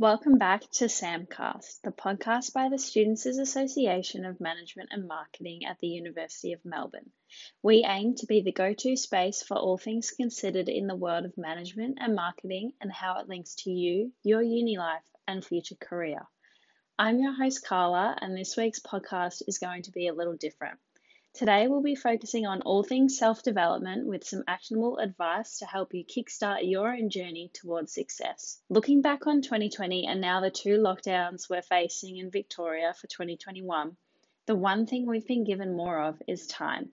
Welcome back to SAMcast, the podcast by the Students' Association of Management and Marketing at the University of Melbourne. We aim to be the go to space for all things considered in the world of management and marketing and how it links to you, your uni life, and future career. I'm your host, Carla, and this week's podcast is going to be a little different. Today, we'll be focusing on all things self development with some actionable advice to help you kickstart your own journey towards success. Looking back on 2020 and now the two lockdowns we're facing in Victoria for 2021, the one thing we've been given more of is time.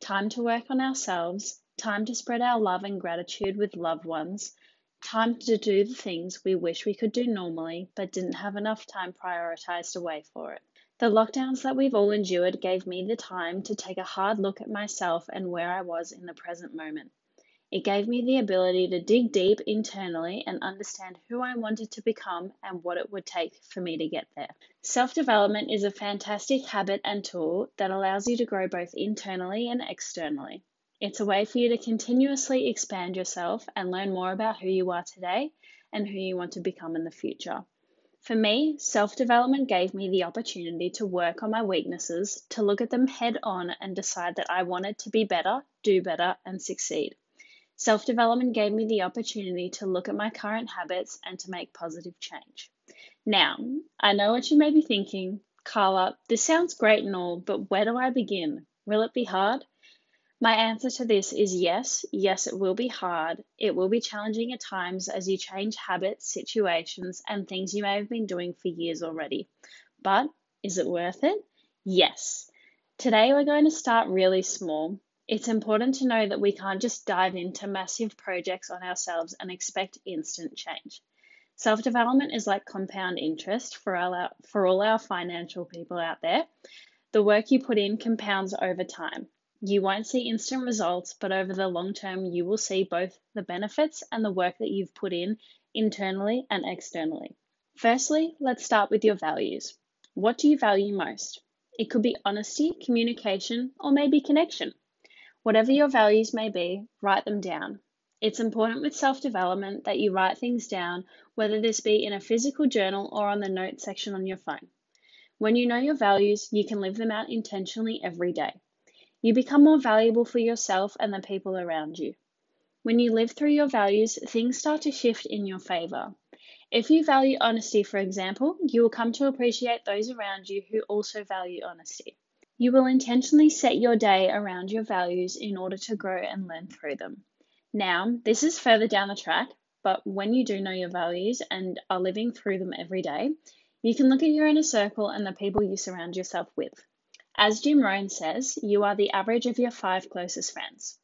Time to work on ourselves, time to spread our love and gratitude with loved ones, time to do the things we wish we could do normally but didn't have enough time prioritized away for it. The lockdowns that we've all endured gave me the time to take a hard look at myself and where I was in the present moment. It gave me the ability to dig deep internally and understand who I wanted to become and what it would take for me to get there. Self development is a fantastic habit and tool that allows you to grow both internally and externally. It's a way for you to continuously expand yourself and learn more about who you are today and who you want to become in the future. For me, self development gave me the opportunity to work on my weaknesses, to look at them head on and decide that I wanted to be better, do better, and succeed. Self development gave me the opportunity to look at my current habits and to make positive change. Now, I know what you may be thinking Carla, this sounds great and all, but where do I begin? Will it be hard? My answer to this is yes. Yes, it will be hard. It will be challenging at times as you change habits, situations, and things you may have been doing for years already. But is it worth it? Yes. Today we're going to start really small. It's important to know that we can't just dive into massive projects on ourselves and expect instant change. Self development is like compound interest for all, our, for all our financial people out there. The work you put in compounds over time. You won't see instant results, but over the long term, you will see both the benefits and the work that you've put in internally and externally. Firstly, let's start with your values. What do you value most? It could be honesty, communication, or maybe connection. Whatever your values may be, write them down. It's important with self development that you write things down, whether this be in a physical journal or on the notes section on your phone. When you know your values, you can live them out intentionally every day. You become more valuable for yourself and the people around you. When you live through your values, things start to shift in your favor. If you value honesty, for example, you will come to appreciate those around you who also value honesty. You will intentionally set your day around your values in order to grow and learn through them. Now, this is further down the track, but when you do know your values and are living through them every day, you can look at your inner circle and the people you surround yourself with. As Jim Rohn says, you are the average of your five closest friends.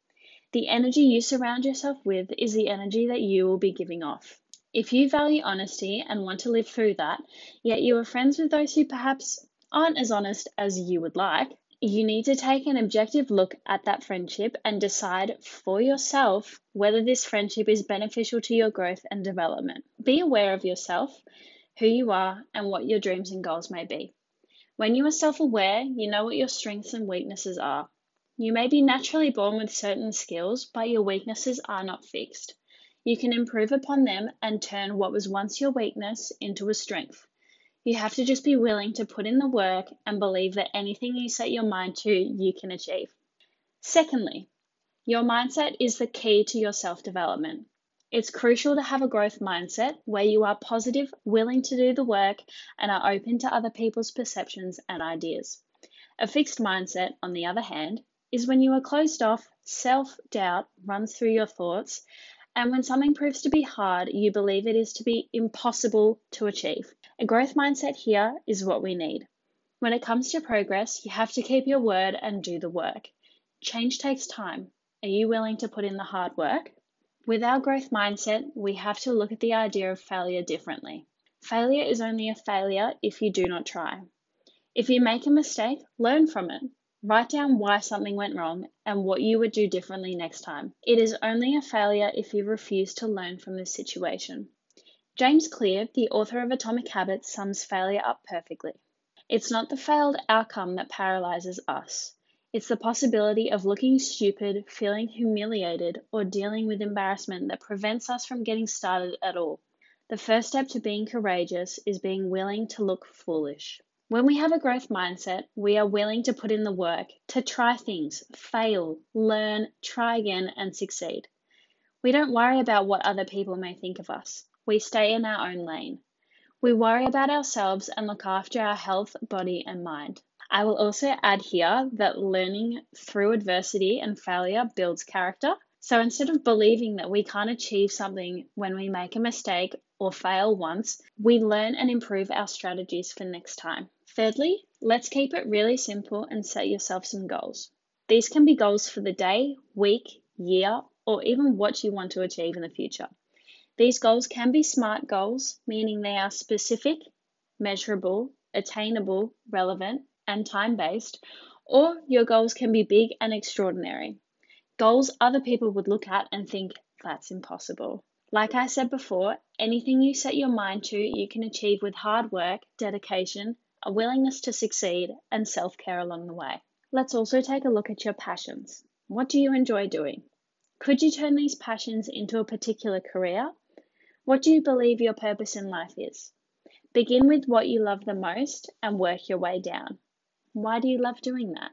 The energy you surround yourself with is the energy that you will be giving off. If you value honesty and want to live through that, yet you are friends with those who perhaps aren't as honest as you would like, you need to take an objective look at that friendship and decide for yourself whether this friendship is beneficial to your growth and development. Be aware of yourself, who you are, and what your dreams and goals may be. When you are self aware, you know what your strengths and weaknesses are. You may be naturally born with certain skills, but your weaknesses are not fixed. You can improve upon them and turn what was once your weakness into a strength. You have to just be willing to put in the work and believe that anything you set your mind to, you can achieve. Secondly, your mindset is the key to your self development. It's crucial to have a growth mindset where you are positive, willing to do the work, and are open to other people's perceptions and ideas. A fixed mindset, on the other hand, is when you are closed off, self doubt runs through your thoughts, and when something proves to be hard, you believe it is to be impossible to achieve. A growth mindset here is what we need. When it comes to progress, you have to keep your word and do the work. Change takes time. Are you willing to put in the hard work? With our growth mindset, we have to look at the idea of failure differently. Failure is only a failure if you do not try. If you make a mistake, learn from it. Write down why something went wrong and what you would do differently next time. It is only a failure if you refuse to learn from this situation. James Clear, the author of Atomic Habits, sums failure up perfectly. It's not the failed outcome that paralyzes us. It's the possibility of looking stupid, feeling humiliated, or dealing with embarrassment that prevents us from getting started at all. The first step to being courageous is being willing to look foolish. When we have a growth mindset, we are willing to put in the work, to try things, fail, learn, try again, and succeed. We don't worry about what other people may think of us. We stay in our own lane. We worry about ourselves and look after our health, body, and mind. I will also add here that learning through adversity and failure builds character. So instead of believing that we can't achieve something when we make a mistake or fail once, we learn and improve our strategies for next time. Thirdly, let's keep it really simple and set yourself some goals. These can be goals for the day, week, year, or even what you want to achieve in the future. These goals can be SMART goals, meaning they are specific, measurable, attainable, relevant, and time based, or your goals can be big and extraordinary. Goals other people would look at and think, that's impossible. Like I said before, anything you set your mind to, you can achieve with hard work, dedication, a willingness to succeed, and self care along the way. Let's also take a look at your passions. What do you enjoy doing? Could you turn these passions into a particular career? What do you believe your purpose in life is? Begin with what you love the most and work your way down. Why do you love doing that?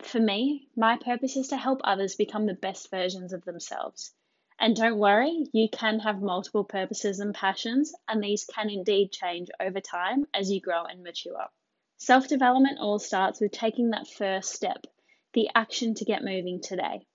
For me, my purpose is to help others become the best versions of themselves. And don't worry, you can have multiple purposes and passions, and these can indeed change over time as you grow and mature. Self development all starts with taking that first step, the action to get moving today.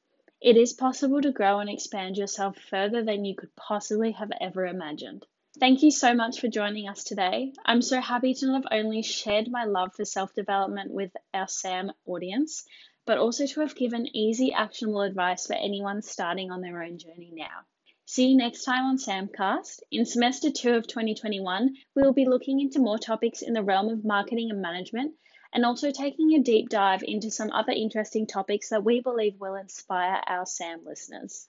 It is possible to grow and expand yourself further than you could possibly have ever imagined. Thank you so much for joining us today. I'm so happy to not only shared my love for self development with our SAM audience, but also to have given easy, actionable advice for anyone starting on their own journey now. See you next time on SAMcast. In semester two of 2021, we will be looking into more topics in the realm of marketing and management, and also taking a deep dive into some other interesting topics that we believe will inspire our SAM listeners.